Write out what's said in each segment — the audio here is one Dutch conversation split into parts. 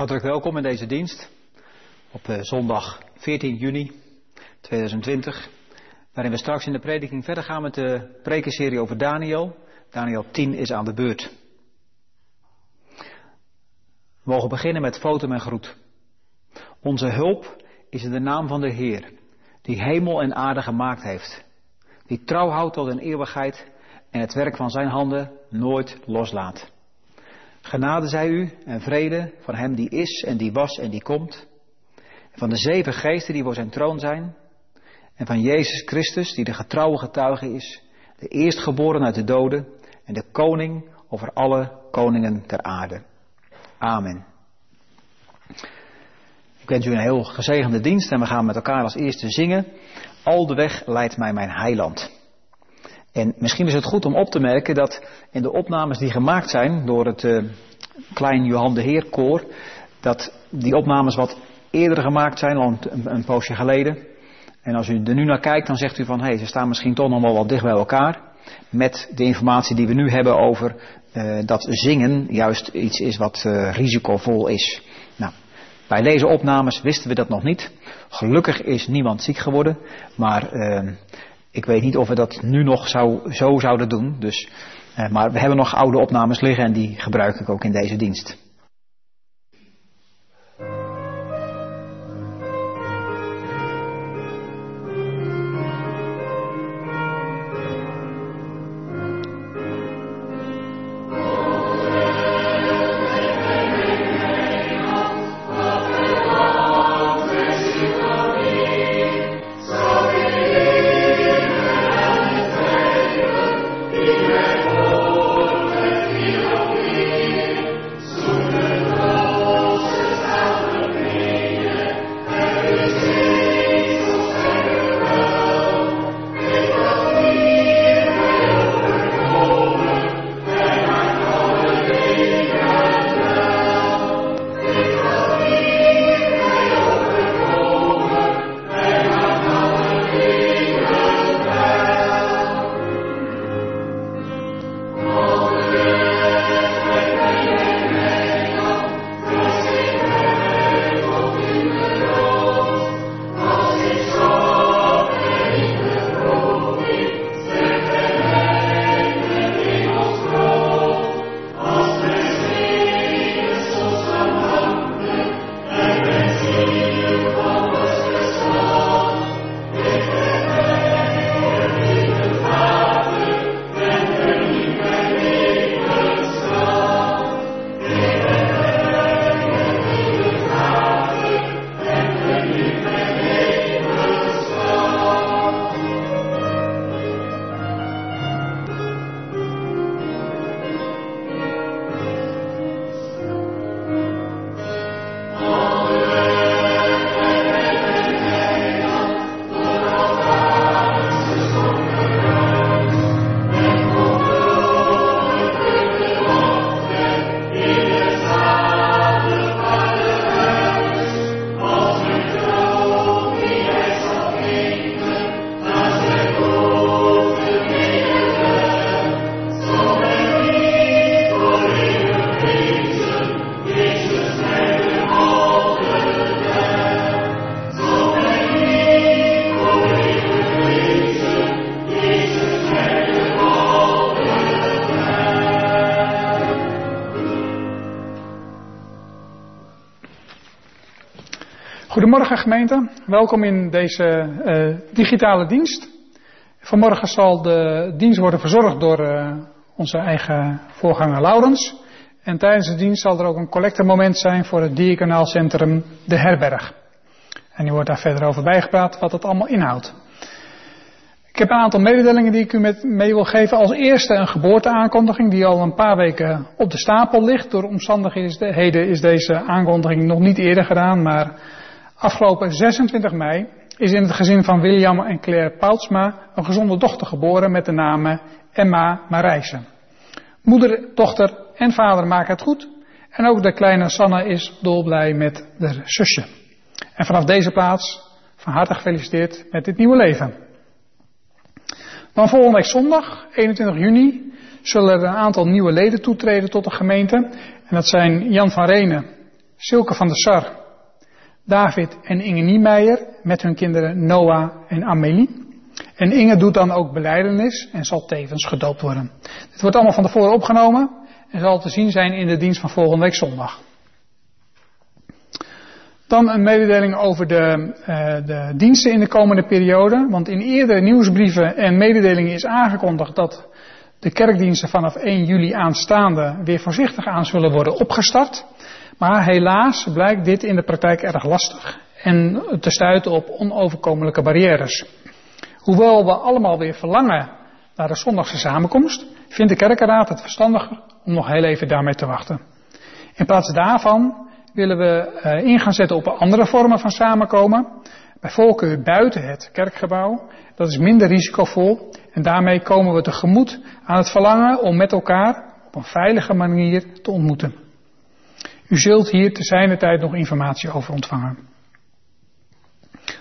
Hartelijk welkom in deze dienst op eh, zondag 14 juni 2020, waarin we straks in de prediking verder gaan met de prekenserie over Daniel. Daniel 10 is aan de beurt. We mogen beginnen met foto en groet. Onze hulp is in de naam van de Heer, die hemel en aarde gemaakt heeft, die trouw houdt tot een eeuwigheid en het werk van zijn handen nooit loslaat. Genade zij u en vrede van hem die is en die was en die komt. Van de zeven geesten die voor zijn troon zijn. En van Jezus Christus die de getrouwe getuige is. De eerstgeboren uit de doden en de koning over alle koningen ter aarde. Amen. Ik wens u een heel gezegende dienst en we gaan met elkaar als eerste zingen. Al de weg leidt mij mijn heiland. En misschien is het goed om op te merken dat in de opnames die gemaakt zijn door het uh, Klein Johan de Heer koor, dat die opnames wat eerder gemaakt zijn, al een, een, poosje geleden. En als u er nu naar kijkt, dan zegt u van hé, hey, ze staan misschien toch nog wel wat dicht bij elkaar. Met de informatie die we nu hebben over uh, dat zingen juist iets is wat uh, risicovol is. Nou, bij deze opnames wisten we dat nog niet. Gelukkig is niemand ziek geworden, maar ik weet niet of we dat nu nog zou, zo zouden doen. Dus, eh, maar we hebben nog oude opnames liggen en die gebruik ik ook in deze dienst. Goedemorgen gemeente, welkom in deze uh, digitale dienst. Vanmorgen zal de dienst worden verzorgd door uh, onze eigen voorganger Laurens. En tijdens de dienst zal er ook een collectemoment zijn voor het diaconaalcentrum De Herberg. En u wordt daar verder over bijgepraat wat het allemaal inhoudt. Ik heb een aantal mededelingen die ik u met mee wil geven. Als eerste een geboorteaankondiging die al een paar weken op de stapel ligt. Door omstandigheden is deze aankondiging nog niet eerder gedaan, maar Afgelopen 26 mei is in het gezin van William en Claire Poutsma een gezonde dochter geboren met de naam Emma Marijsen. Moeder, dochter en vader maken het goed. En ook de kleine Sanne is dolblij met haar zusje. En vanaf deze plaats van harte gefeliciteerd met dit nieuwe leven. Dan volgende week zondag, 21 juni, zullen er een aantal nieuwe leden toetreden tot de gemeente. En dat zijn Jan van Renen, Silke van der Sar, David en Inge Niemeyer met hun kinderen Noah en Amelie. En Inge doet dan ook beleidenis en zal tevens gedoopt worden. Dit wordt allemaal van tevoren opgenomen en zal te zien zijn in de dienst van volgende week zondag. Dan een mededeling over de, uh, de diensten in de komende periode. Want in eerdere nieuwsbrieven en mededelingen is aangekondigd dat de kerkdiensten vanaf 1 juli aanstaande weer voorzichtig aan zullen worden opgestart. Maar helaas blijkt dit in de praktijk erg lastig en te stuiten op onoverkomelijke barrières. Hoewel we allemaal weer verlangen naar de zondagse samenkomst, vindt de kerkenraad het verstandiger om nog heel even daarmee te wachten. In plaats daarvan willen we uh, in gaan zetten op andere vormen van samenkomen. Bij voorkeur buiten het kerkgebouw. Dat is minder risicovol. En daarmee komen we tegemoet aan het verlangen om met elkaar op een veilige manier te ontmoeten. U zult hier te zijner tijd nog informatie over ontvangen.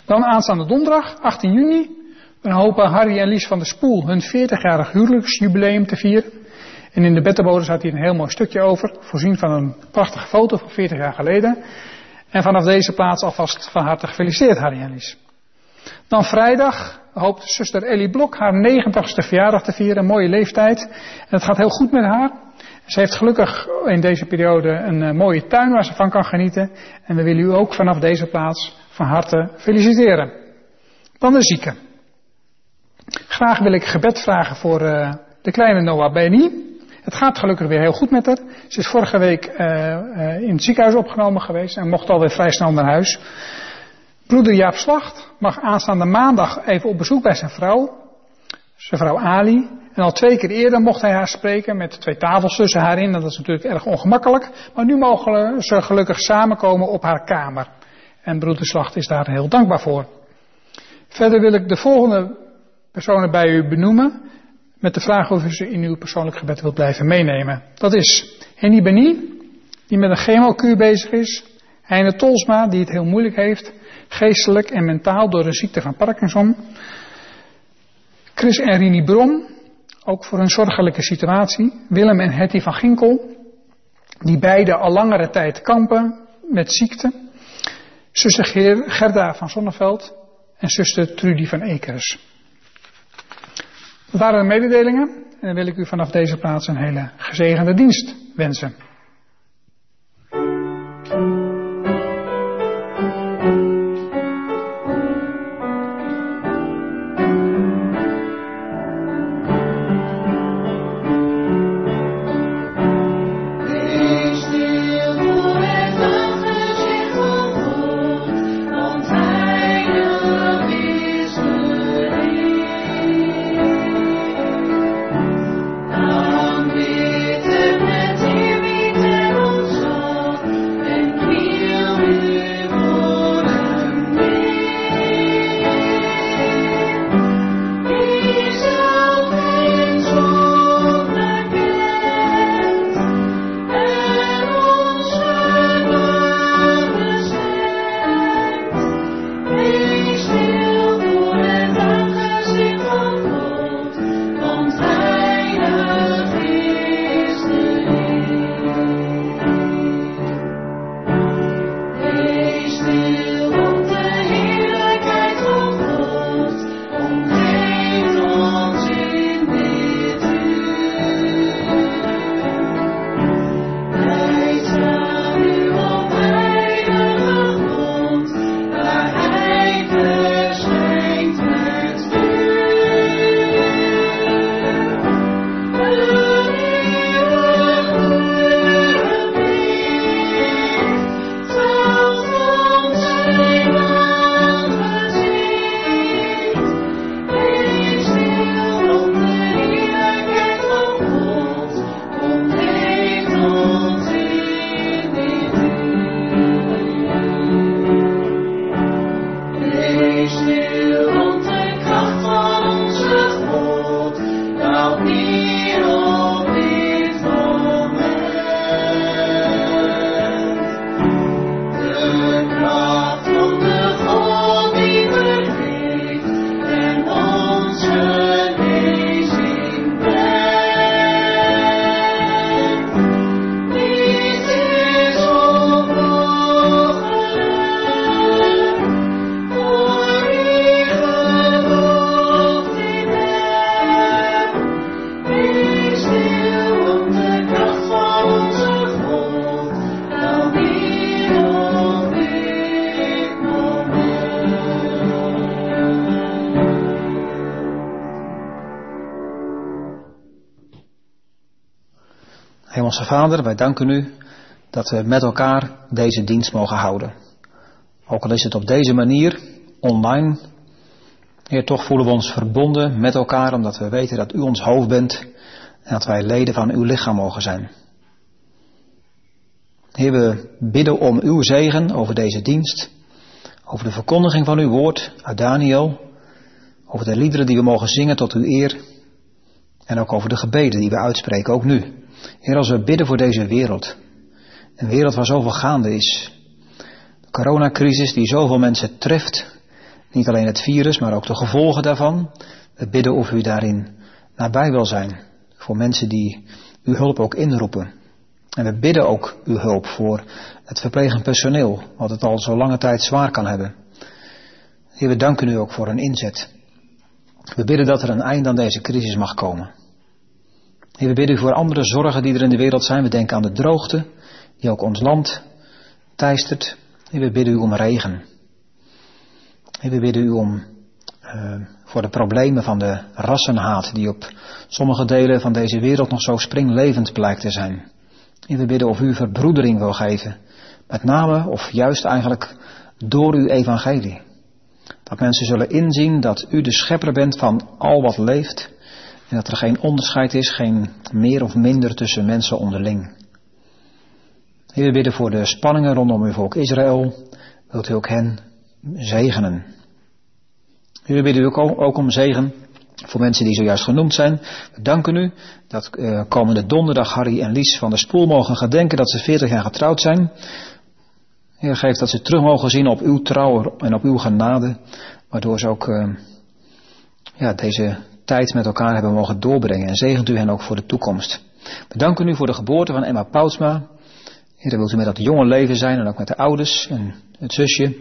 Dan aanstaande donderdag, 18 juni, dan hopen Harry en Lies van der Spoel hun 40-jarig huwelijksjubileum te vieren. En in de bettenbode staat hier een heel mooi stukje over, voorzien van een prachtige foto van 40 jaar geleden. En vanaf deze plaats alvast van harte gefeliciteerd, Harry en Lies. Dan vrijdag hoopt zuster Ellie Blok haar 90ste verjaardag te vieren, een mooie leeftijd. En het gaat heel goed met haar. Ze heeft gelukkig in deze periode een uh, mooie tuin waar ze van kan genieten. En we willen u ook vanaf deze plaats van harte feliciteren. Dan de zieken. Graag wil ik gebed vragen voor uh, de kleine Noah Benny. Het gaat gelukkig weer heel goed met haar. Ze is vorige week uh, in het ziekenhuis opgenomen geweest en mocht alweer vrij snel naar huis. Broeder Jaap Slacht mag aanstaande maandag even op bezoek bij zijn vrouw. Zijn vrouw Ali. En al twee keer eerder mocht hij haar spreken met twee tafels tussen haar in. Dat is natuurlijk erg ongemakkelijk. Maar nu mogen ze gelukkig samenkomen op haar kamer. En broeder Slacht is daar heel dankbaar voor. Verder wil ik de volgende personen bij u benoemen. Met de vraag of u ze in uw persoonlijk gebed wilt blijven meenemen. Dat is Henny Beni, die met een chemokuur bezig is. Heine Tolsma, die het heel moeilijk heeft. Geestelijk en mentaal door de ziekte van Parkinson. Chris en Rini Bron, ook voor een zorgelijke situatie. Willem en Hetty van Ginkel, die beide al langere tijd kampen met ziekte. Zuster Gerda van Zonneveld en zuster Trudy van Ekers. Dat waren de mededelingen en dan wil ik u vanaf deze plaats een hele gezegende dienst wensen. Vader, wij danken u dat we met elkaar deze dienst mogen houden. Ook al is het op deze manier, online. Heer, toch voelen we ons verbonden met elkaar omdat we weten dat u ons hoofd bent en dat wij leden van uw lichaam mogen zijn. Heer, we bidden om uw zegen over deze dienst, over de verkondiging van uw woord uit Daniel, over de liederen die we mogen zingen tot uw eer en ook over de gebeden die we uitspreken, ook nu. Heer, als we bidden voor deze wereld, een wereld waar zoveel gaande is, de coronacrisis die zoveel mensen treft, niet alleen het virus, maar ook de gevolgen daarvan, we bidden of u daarin nabij wil zijn, voor mensen die uw hulp ook inroepen. En we bidden ook uw hulp voor het verplegend personeel, wat het al zo lange tijd zwaar kan hebben. Heer, we danken u ook voor een inzet. We bidden dat er een eind aan deze crisis mag komen. Heer, we bidden u voor andere zorgen die er in de wereld zijn. We denken aan de droogte, die ook ons land teistert. Heer, we bidden u om regen. Heer, we bidden u om uh, voor de problemen van de rassenhaat die op sommige delen van deze wereld nog zo springlevend blijkt te zijn. En we bidden of u verbroedering wil geven. Met name, of juist eigenlijk, door uw evangelie. Dat mensen zullen inzien dat u de schepper bent van al wat leeft. En dat er geen onderscheid is, geen meer of minder tussen mensen onderling. Heer, we bidden voor de spanningen rondom uw volk Israël. Wilt u ook hen zegenen? Heer, we bidden u ook, om zegen voor mensen die zojuist genoemd zijn. We danken u dat uh, komende donderdag Harry en Lies van der Spoel mogen gedenken dat ze 40 jaar getrouwd zijn. Heer, geef dat ze terug mogen zien op uw trouw en op uw genade, waardoor ze ook uh, ja, deze tijd met elkaar hebben mogen doorbrengen. En zegent u hen ook voor de toekomst. We danken u voor de geboorte van Emma Poutsma. Heer, wilt u met dat jonge leven zijn en ook met de ouders en het zusje.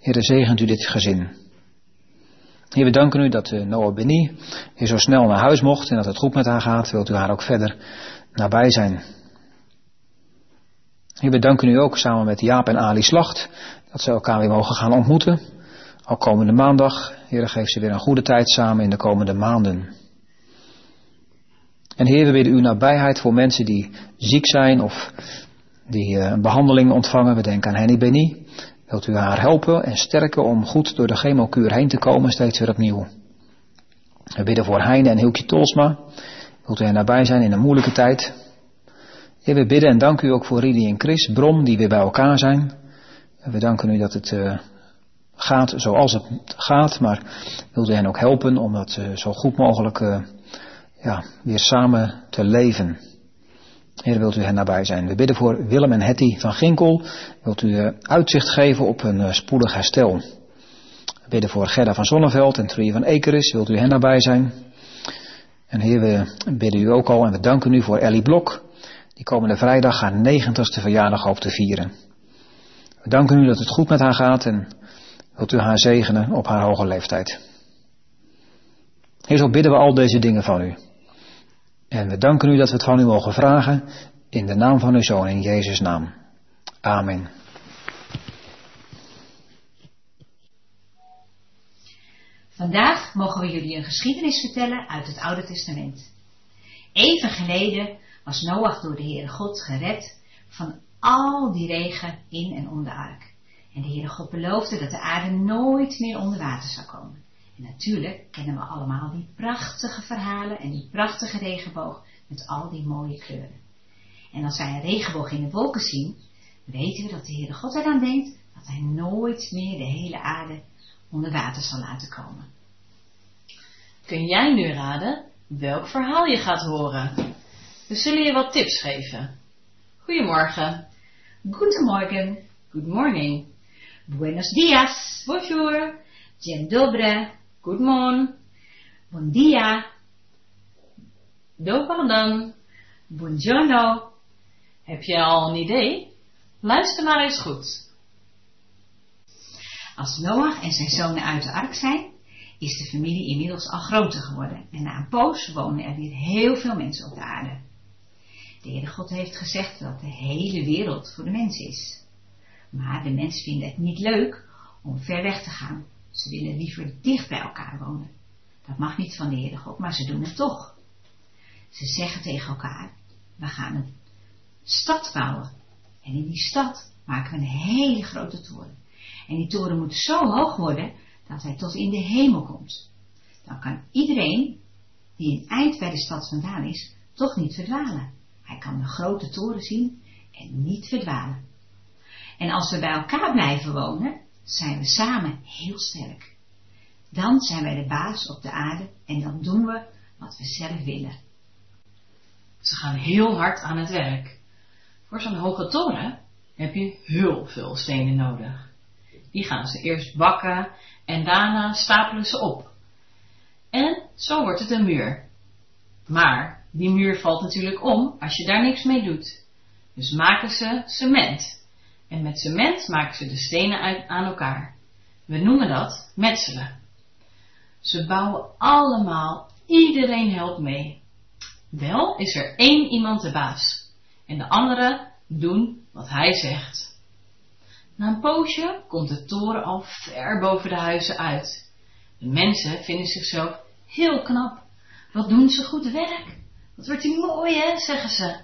Heer, zegent u dit gezin. Heer, we danken u dat uh, Noah Beni hier zo snel naar huis mocht en dat het goed met haar gaat. Wilt u haar ook verder nabij zijn. Heer, we danken u ook samen met Jaap en Ali Slacht dat ze elkaar weer mogen gaan ontmoeten. Al komende maandag. Heer, geef ze weer een goede tijd samen in de komende maanden. En Heer, we bidden uw nabijheid voor mensen die ziek zijn of die uh, een behandeling ontvangen. We denken aan Henny Beni. Wilt u haar helpen en sterken om goed door de chemokuur heen te komen, steeds weer opnieuw. We bidden voor Heine en Hilkje Tolsma. Wilt u hen nabij zijn in een moeilijke tijd. Heer, we bidden en danken u ook voor Ridi en Chris Brom, die weer bij elkaar zijn. We danken u dat het uh, gaat zoals het gaat, maar wilt u hen ook helpen om dat uh, zo goed mogelijk uh, ja, weer samen te leven. Heer, wilt u hen nabij zijn. We bidden voor Willem en Hetty van Ginkel. Wilt u uh, uitzicht geven op een spoedig herstel. We bidden voor Gerda van Zonneveld en Truie van Ekeris. Wilt u hen nabij zijn. En Heer, we bidden u ook al en we danken u voor Ellie Blok. Die komende vrijdag haar negentigste verjaardag hoopt te vieren. We danken u dat het goed met haar gaat en wilt u haar zegenen op haar hoge leeftijd. Heer, zo bidden we al deze dingen van u. En we danken u dat we het van u mogen vragen in de naam van uw Zoon, in Jezus' naam. Amen. Vandaag mogen we jullie een geschiedenis vertellen uit het Oude Testament. Even geleden was Noach door de Heere God gered van al die regen in en om de ark. En de Heere God beloofde dat de aarde nooit meer onder water zou komen. En natuurlijk kennen we allemaal die prachtige verhalen en die prachtige regenboog met al die mooie kleuren. En als wij een regenboog in de wolken zien, weten we dat de Heere God eraan denkt dat hij nooit meer de hele aarde onder water zal laten komen. Kun jij nu raden welk verhaal je gaat horen? We zullen je wat tips geven. Goedemorgen. Goedemorgen. Good morning. Buenos dias. Bonjour. Dzień dobry. Good morning. Bon dia. Dobar dan. Buongiorno. Heb je al een idee? Luister maar eens goed. Als Noach en zijn zonen uit de ark zijn, is de familie inmiddels al groter geworden en na een poos wonen er weer heel veel mensen op de aarde. De Heere God heeft gezegd dat de hele wereld voor de mens is. Maar de mensen vinden het niet leuk om ver weg te gaan. Ze willen liever dicht bij elkaar wonen. Dat mag niet van de Heere God, maar ze doen het toch. Ze zeggen tegen elkaar, we gaan het stad bouwen. En in die stad maken we een hele grote toren. En die toren moet zo hoog worden dat hij tot in de hemel komt. Dan kan iedereen die een eind bij de stad vandaan is, toch niet verdwalen. Hij kan de grote toren zien en niet verdwalen. En als we bij elkaar blijven wonen, zijn we samen heel sterk. Dan zijn wij de baas op de aarde en dan doen we wat we zelf willen. Ze gaan heel hard aan het werk. Voor zo'n hoge toren heb je heel veel stenen nodig. Die gaan ze eerst bakken en daarna stapelen ze op. En zo wordt het een muur. Maar die muur valt natuurlijk om als je daar niks mee doet. Dus maken ze cement. En met cement maken ze de stenen uit, aan elkaar. We noemen dat metselen. Ze bouwen allemaal, iedereen helpt mee. Wel is er één iemand de baas. En de anderen doen wat hij zegt. Na een poosje komt de toren al ver boven de huizen uit. De mensen vinden zichzelf heel knap. Wat doen ze goed werk? Wat wordt die mooi, hè, zeggen ze.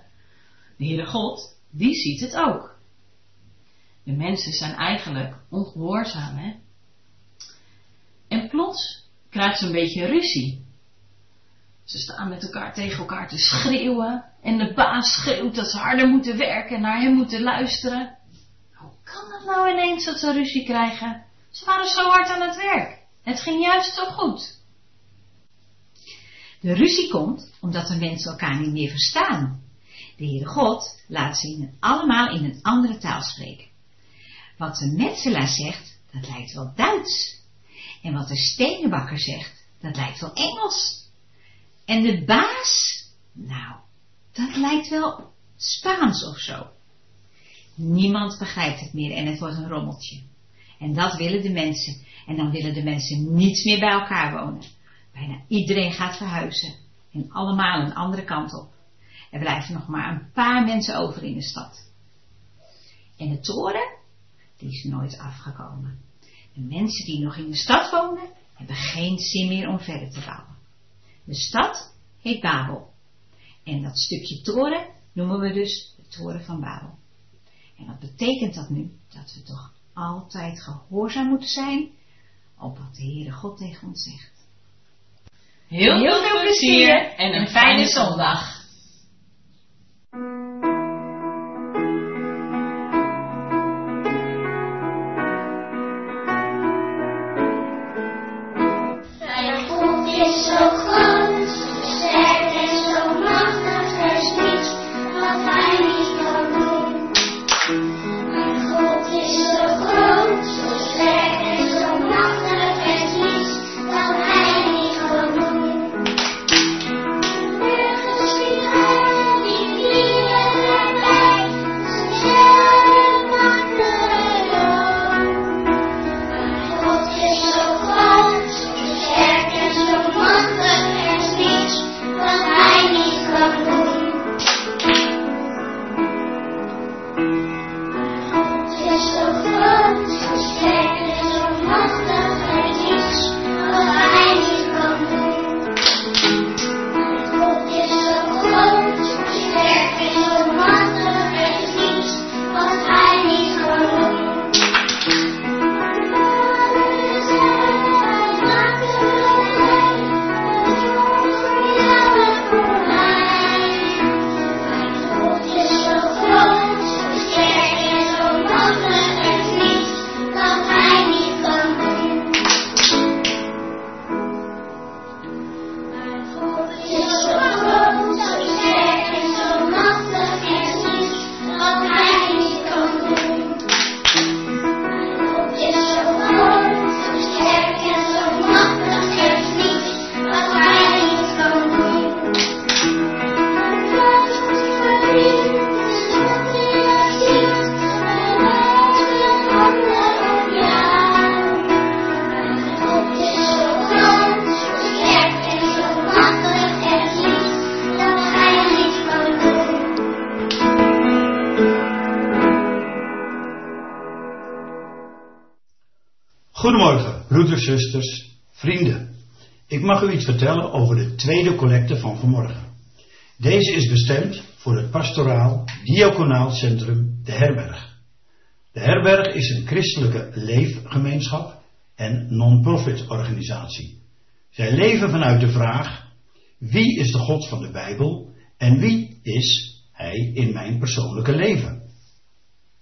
De Heere God, die ziet het ook. De mensen zijn eigenlijk ongehoorzaam, hè. En plots krijgt ze een beetje ruzie. Ze staan met elkaar tegen elkaar te schreeuwen. En de baas schreeuwt dat ze harder moeten werken en naar hem moeten luisteren. Hoe kan dat nou ineens dat ze ruzie krijgen? Ze waren zo hard aan het werk. Het ging juist zo goed. De ruzie komt omdat de mensen elkaar niet meer verstaan. De Heere God laat ze allemaal in een andere taal spreken. Wat de metselaar zegt, dat lijkt wel Duits. En wat de stenenbakker zegt, dat lijkt wel Engels. En de baas, nou, dat lijkt wel Spaans of zo. Niemand begrijpt het meer en het wordt een rommeltje. En dat willen de mensen. En dan willen de mensen niets meer bij elkaar wonen. Bijna iedereen gaat verhuizen. En allemaal een andere kant op. Er blijven nog maar een paar mensen over in de stad. En de toren, die is nooit afgekomen. De mensen die nog in de stad wonen, hebben geen zin meer om verder te bouwen. De stad heet Babel. En dat stukje toren noemen we dus de toren van Babel. En wat betekent dat nu? Dat we toch altijd gehoorzaam moeten zijn op wat de Heere God tegen ons zegt. Heel, Heel veel plezier en een fijne zondag. Vertellen over de tweede collecte van vanmorgen. Deze is bestemd voor het pastoraal diaconaal centrum De Herberg. De Herberg is een christelijke leefgemeenschap en non-profit organisatie. Zij leven vanuit de vraag: wie is de God van de Bijbel en wie is Hij in mijn persoonlijke leven?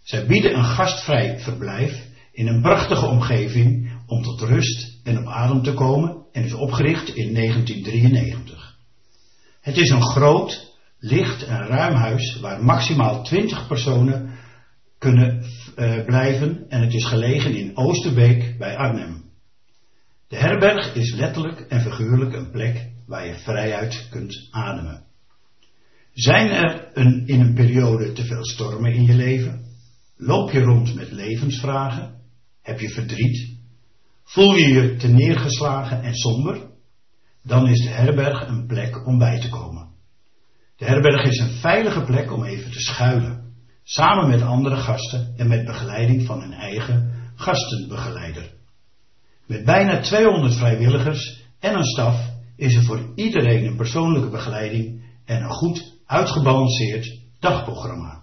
Zij bieden een gastvrij verblijf in een prachtige omgeving om tot rust en op adem te komen en is opgericht in 1993. Het is een groot, licht en ruim huis waar maximaal 20 personen kunnen uh, blijven en het is gelegen in Oosterbeek bij Arnhem. De herberg is letterlijk en figuurlijk een plek waar je vrijuit kunt ademen. Zijn er een, in een periode te veel stormen in je leven? Loop je rond met levensvragen? Heb je verdriet? Voel je je te neergeslagen en somber? Dan is de herberg een plek om bij te komen. De herberg is een veilige plek om even te schuilen, samen met andere gasten en met begeleiding van een eigen gastenbegeleider. Met bijna 200 vrijwilligers en een staf is er voor iedereen een persoonlijke begeleiding en een goed uitgebalanceerd dagprogramma.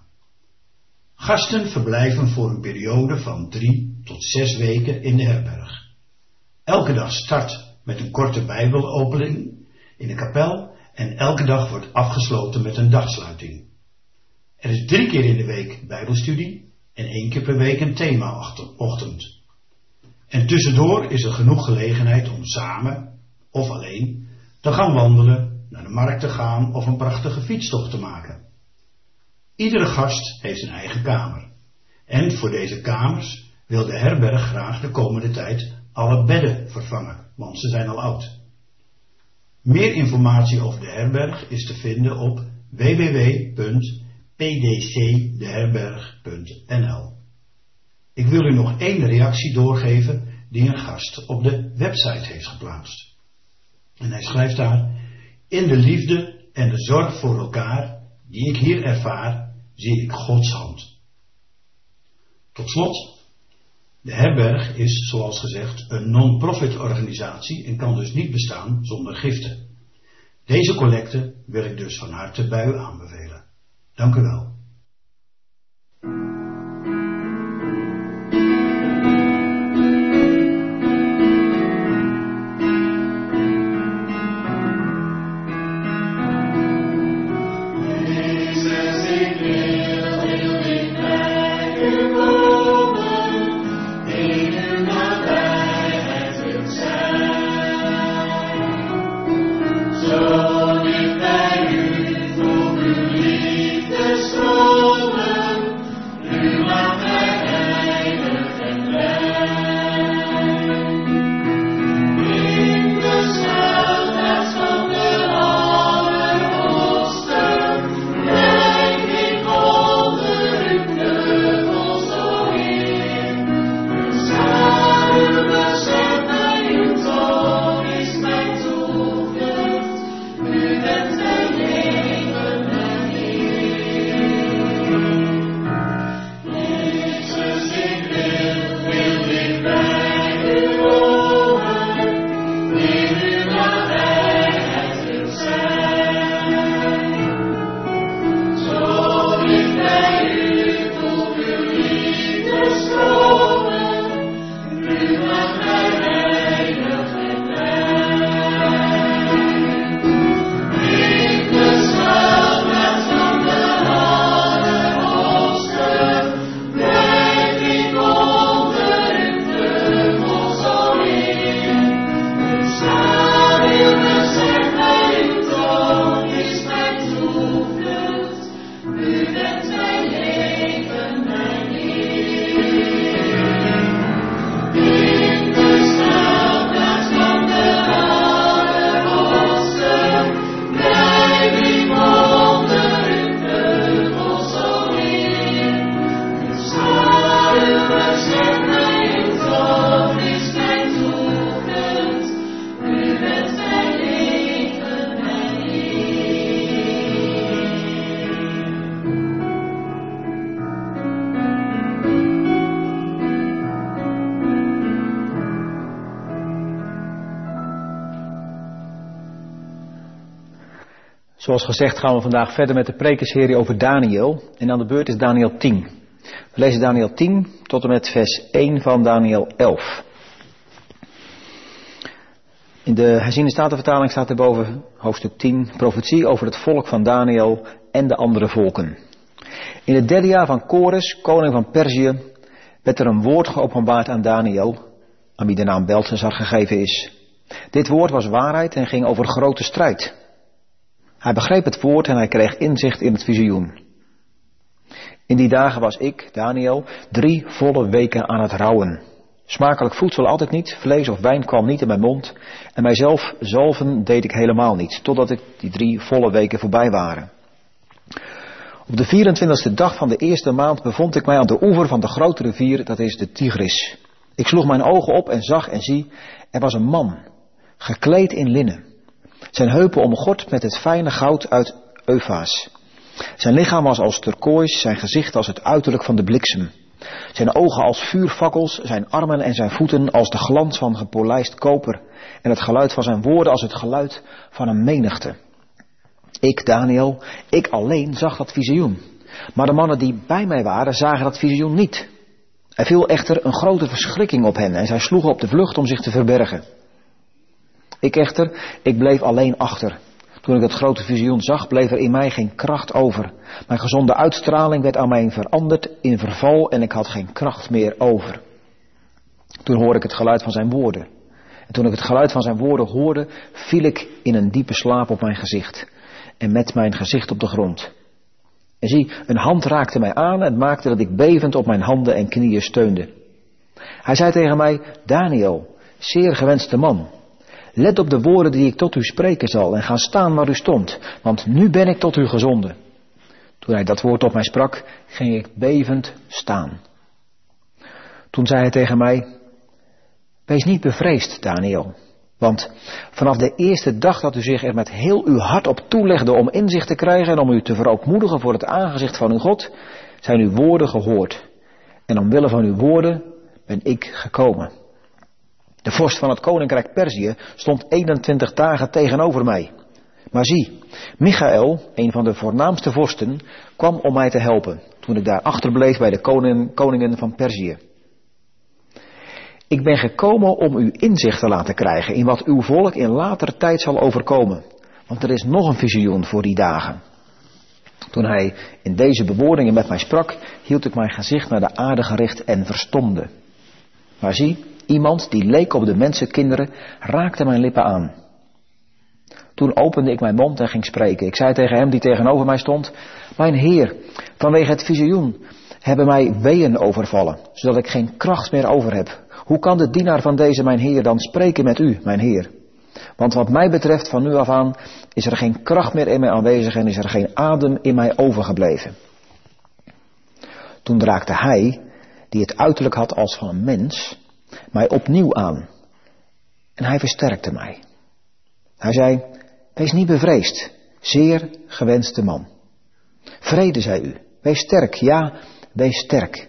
Gasten verblijven voor een periode van drie tot zes weken in de herberg. Elke dag start met een korte bijbelopening in de kapel en elke dag wordt afgesloten met een dagsluiting. Er is drie keer in de week bijbelstudie en één keer per week een themaochtend. En tussendoor is er genoeg gelegenheid om samen of alleen te gaan wandelen, naar de markt te gaan of een prachtige fietstocht te maken. Iedere gast heeft zijn eigen kamer. En voor deze kamers wil de herberg graag de komende tijd alle bedden vervangen, want ze zijn al oud. Meer informatie over de herberg is te vinden op www.pdcdeherberg.nl. Ik wil u nog één reactie doorgeven die een gast op de website heeft geplaatst. En hij schrijft daar: In de liefde en de zorg voor elkaar die ik hier ervaar, zie ik Gods hand. Tot slot, de herberg is, zoals gezegd, een non-profit organisatie en kan dus niet bestaan zonder giften. Deze collecte wil ik dus van harte bij u aanbevelen. Dank u wel. Zoals gezegd gaan we vandaag verder met de prekenserie over Daniel. En aan de beurt is Daniel 10. We lezen Daniel 10 tot en met vers 1 van Daniel 11. In de herziende statenvertaling staat erboven hoofdstuk 10, profetie over het volk van Daniel en de andere volken. In het derde jaar van Kores, koning van Perzië, werd er een woord geopenbaard aan Daniel, aan wie de naam Belshazzar gegeven is. Dit woord was waarheid en ging over grote strijd. Hij begreep het woord en hij kreeg inzicht in het visioen. In die dagen was ik, Daniel, drie volle weken aan het rouwen. Smakelijk voedsel altijd niet, vlees of wijn kwam niet in mijn mond en mijzelf zalven deed ik helemaal niet, totdat ik die drie volle weken voorbij waren. Op de 24e dag van de eerste maand bevond ik mij aan de oever van de grote rivier, dat is de Tigris. Ik sloeg mijn ogen op en zag en zie, er was een man, gekleed in linnen. Zijn heupen omgord met het fijne goud uit Eufaas. Zijn lichaam was als turkoois, zijn gezicht als het uiterlijk van de bliksem. Zijn ogen als vuurfakkels, zijn armen en zijn voeten als de glans van gepolijst koper. En het geluid van zijn woorden als het geluid van een menigte. Ik, Daniel, ik alleen zag dat visioen. Maar de mannen die bij mij waren, zagen dat visioen niet. Er viel echter een grote verschrikking op hen en zij sloegen op de vlucht om zich te verbergen. Ik echter, ik bleef alleen achter. Toen ik het grote visioen zag, bleef er in mij geen kracht over. Mijn gezonde uitstraling werd aan mij veranderd in verval en ik had geen kracht meer over. Toen hoorde ik het geluid van zijn woorden. En toen ik het geluid van zijn woorden hoorde, viel ik in een diepe slaap op mijn gezicht. En met mijn gezicht op de grond. En zie, een hand raakte mij aan en maakte dat ik bevend op mijn handen en knieën steunde. Hij zei tegen mij, Daniel, zeer gewenste man, let op de woorden die ik tot u spreken zal en ga staan waar u stond, want nu ben ik tot u gezonden. Toen hij dat woord op mij sprak, ging ik bevend staan. Toen zei hij tegen mij, wees niet bevreesd, Daniel, want vanaf de eerste dag dat u zich er met heel uw hart op toelegde om inzicht te krijgen en om u te verootmoedigen voor het aangezicht van uw God, zijn uw woorden gehoord. En omwille van uw woorden ben ik gekomen. De vorst van het koninkrijk Perzië stond 21 dagen tegenover mij. Maar zie, Michael, een van de voornaamste vorsten, kwam om mij te helpen toen ik daar achterbleef bij de koning, koningen van Perzië. Ik ben gekomen om u inzicht te laten krijgen in wat uw volk in later tijd zal overkomen. Want er is nog een visioen voor die dagen. Toen hij in deze bewoordingen met mij sprak, hield ik mijn gezicht naar de aarde gericht en verstomde. Maar zie, iemand die leek op de mensenkinderen, raakte mijn lippen aan. Toen opende ik mijn mond en ging spreken. Ik zei tegen hem die tegenover mij stond, mijn heer, vanwege het visioen hebben mij weeën overvallen, zodat ik geen kracht meer over heb. Hoe kan de dienaar van deze mijn heer dan spreken met u, mijn heer? Want wat mij betreft van nu af aan is er geen kracht meer in mij aanwezig en is er geen adem in mij overgebleven. Toen raakte hij, die het uiterlijk had als van een mens, mij opnieuw aan. En hij versterkte mij. Hij zei, wees niet bevreesd, zeer gewenste man. Vrede, zei u, wees sterk, ja, wees sterk.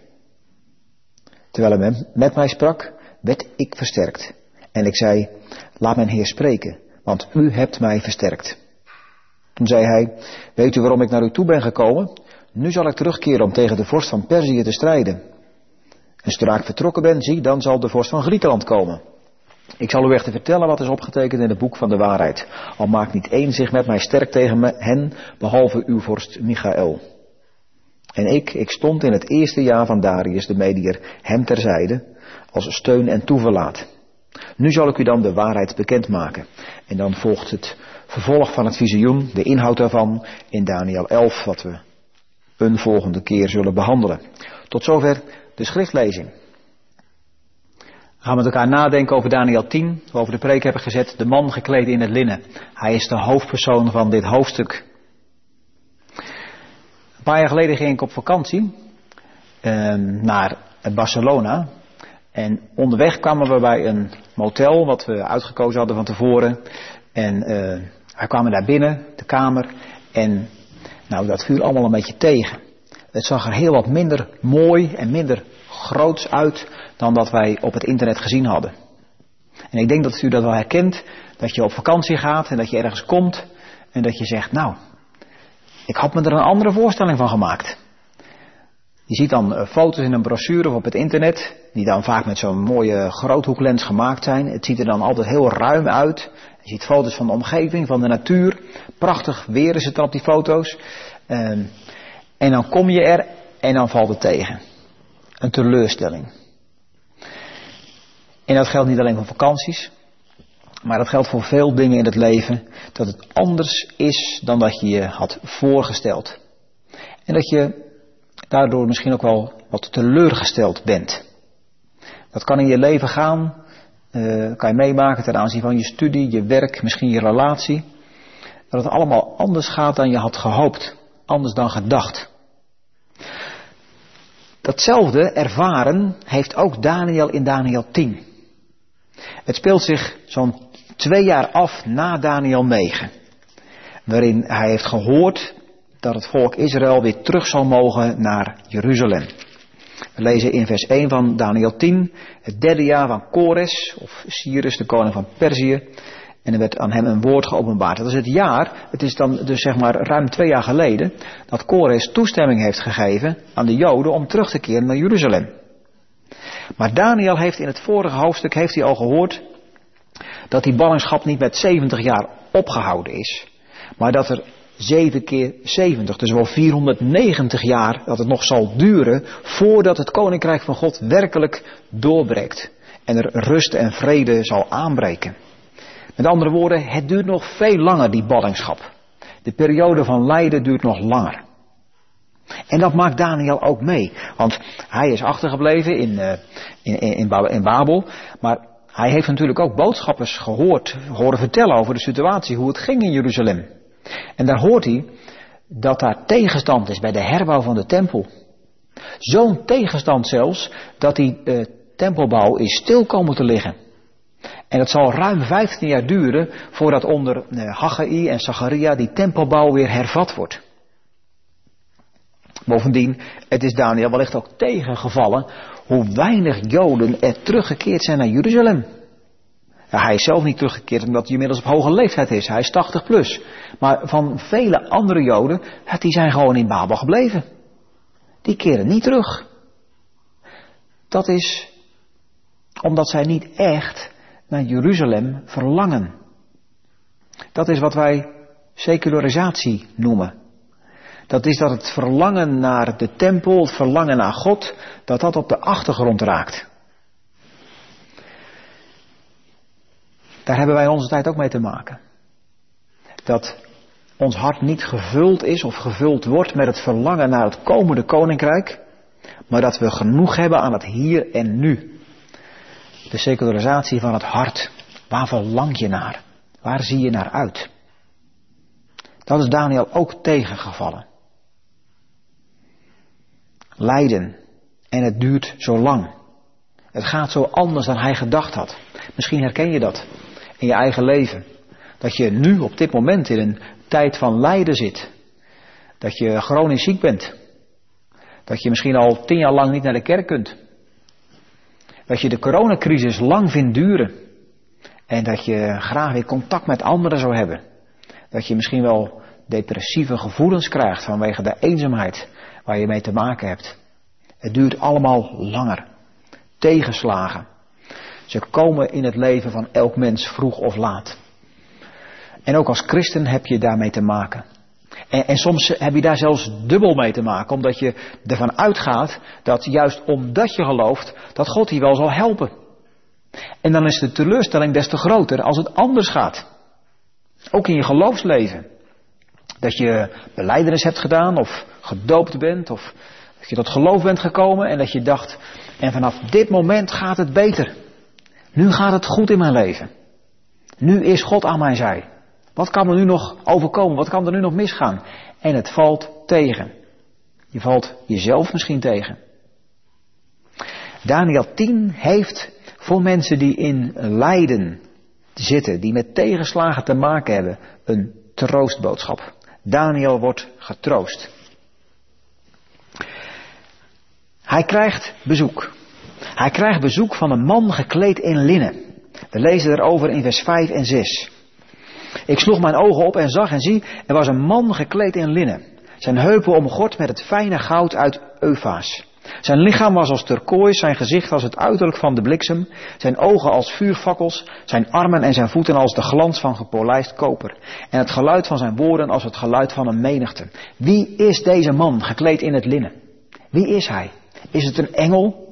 Terwijl hij met mij sprak, werd ik versterkt. En ik zei, laat mijn Heer spreken, want u hebt mij versterkt. Toen zei hij, weet u waarom ik naar u toe ben gekomen? Nu zal ik terugkeren om tegen de vorst van Perzië te strijden. En zodra ik vertrokken ben, zie, dan zal de vorst van Griekenland komen. Ik zal u echter vertellen wat is opgetekend in het boek van de waarheid. Al maakt niet één zich met mij sterk tegen me, hen, behalve uw vorst Michael. En ik, ik stond in het eerste jaar van Darius de Medier hem terzijde, als steun en toeverlaat. Nu zal ik u dan de waarheid bekendmaken. En dan volgt het vervolg van het visioen, de inhoud daarvan, in Daniel 11, wat we een volgende keer zullen behandelen. Tot zover de schriftlezing. We gaan met elkaar nadenken over Daniel 10, we over de preek hebben gezet, de man gekleed in het linnen. Hij is de hoofdpersoon van dit hoofdstuk. Een paar jaar geleden ging ik op vakantie eh, naar Barcelona. En onderweg kwamen we bij een motel wat we uitgekozen hadden van tevoren. En uh, wij kwamen daar binnen, de kamer. En nou, dat viel allemaal een beetje tegen. Het zag er heel wat minder mooi en minder groots uit dan dat wij op het internet gezien hadden. En ik denk dat u dat wel herkent, dat je op vakantie gaat en dat je ergens komt en dat je zegt, nou, ik had me er een andere voorstelling van gemaakt. Je ziet dan eh, foto's in een brochure of op het internet, die dan vaak met zo'n mooie groothoeklens gemaakt zijn. Het ziet er dan altijd heel ruim uit. Je ziet foto's van de omgeving, van de natuur. Prachtig weer is het dan op die foto's. Ehm, en dan kom je er en dan valt het tegen. Een teleurstelling. En dat geldt niet alleen voor vakanties, maar dat geldt voor veel dingen in het leven. Dat het anders is dan dat je je had voorgesteld. En dat je daardoor misschien ook wel wat teleurgesteld bent. Dat kan in je leven gaan, uh, kan je meemaken ten aanzien van je studie, je werk, misschien je relatie. Dat het allemaal anders gaat dan je had gehoopt, anders dan gedacht. Datzelfde ervaren heeft ook Daniel in Daniel 10. Het speelt zich zo'n twee jaar af na Daniel 9. Waarin hij heeft gehoord dat het volk Israël weer terug zal mogen naar Jeruzalem. We lezen in vers 1 van Daniel 10, het derde jaar van Kores, of Cyrus, de koning van Perzië. En er werd aan hem een woord geopenbaard. Dat is het jaar, het is dan dus zeg maar ruim twee jaar geleden, dat Kores toestemming heeft gegeven aan de Joden om terug te keren naar Jeruzalem. Maar Daniel heeft in het vorige hoofdstuk heeft hij al gehoord dat die ballingschap niet met 70 jaar opgehouden is, maar dat er 7 keer 70, dus wel 490 jaar dat het nog zal duren voordat het koninkrijk van God werkelijk doorbreekt en er rust en vrede zal aanbreken. Met andere woorden, het duurt nog veel langer die ballingschap. De periode van lijden duurt nog langer. En dat maakt Daniel ook mee, want hij is achtergebleven in, uh, in, in, in Babel, maar hij heeft natuurlijk ook boodschappers gehoord, horen vertellen over de situatie, hoe het ging in Jeruzalem. En daar hoort hij dat daar tegenstand is bij de herbouw van de tempel. Zo'n tegenstand zelfs dat die uh, tempelbouw is stil komen te liggen. En het zal ruim 15 jaar duren voordat onder uh, Haggai en Zacharia die tempelbouw weer hervat wordt. Bovendien, het is Daniel wellicht ook tegengevallen hoe weinig Joden er teruggekeerd zijn naar Jeruzalem. Hij is zelf niet teruggekeerd omdat hij inmiddels op hoge leeftijd is. Hij is 80 plus. Maar van vele andere Joden, die zijn gewoon in Babel gebleven. Die keren niet terug. Dat is omdat zij niet echt naar Jeruzalem verlangen. Dat is wat wij secularisatie noemen. Dat is dat het verlangen naar de tempel, het verlangen naar God, dat dat op de achtergrond raakt. Daar hebben wij onze tijd ook mee te maken. Dat ons hart niet gevuld is of gevuld wordt met het verlangen naar het komende koninkrijk, maar dat we genoeg hebben aan het hier en nu. De secularisatie van het hart. Waar verlang je naar? Waar zie je naar uit? Dat is Daniel ook tegengevallen. Lijden. En het duurt zo lang. Het gaat zo anders dan hij gedacht had. Misschien herken je dat in je eigen leven. Dat je nu op dit moment in een tijd van lijden zit. Dat je chronisch ziek bent. Dat je misschien al tien jaar lang niet naar de kerk kunt. Dat je de coronacrisis lang vindt duren. En dat je graag weer contact met anderen zou hebben. Dat je misschien wel depressieve gevoelens krijgt vanwege de eenzaamheid waar je mee te maken hebt. Het duurt allemaal langer. Tegenslagen. Ze komen in het leven van elk mens vroeg of laat. En ook als christen heb je daarmee te maken. En, en, soms heb je daar zelfs dubbel mee te maken, omdat je ervan uitgaat dat juist omdat je gelooft, dat God je wel zal helpen. En dan is de teleurstelling des te groter als het anders gaat. Ook in je geloofsleven. Dat je beleidenis hebt gedaan, of gedoopt bent, of dat je tot geloof bent gekomen en dat je dacht, en vanaf dit moment gaat het beter. Nu gaat het goed in mijn leven. Nu is God aan mijn zij. Wat kan er nu nog overkomen? Wat kan er nu nog misgaan? En het valt tegen. Je valt jezelf misschien tegen. Daniel 10 heeft voor mensen die in lijden zitten, die met tegenslagen te maken hebben, een troostboodschap. Daniel wordt getroost. Hij krijgt bezoek. Hij krijgt bezoek van een man gekleed in linnen. We lezen erover in vers 5 en 6. Ik sloeg mijn ogen op en zag en zie, er was een man gekleed in linnen. Zijn heupen omgord met het fijne goud uit Eufaas. Zijn lichaam was als turkoois, zijn gezicht als het uiterlijk van de bliksem, zijn ogen als vuurfakkels, zijn armen en zijn voeten als de glans van gepolijst koper, en het geluid van zijn woorden als het geluid van een menigte. Wie is deze man gekleed in het linnen? Wie is hij? Is het een engel?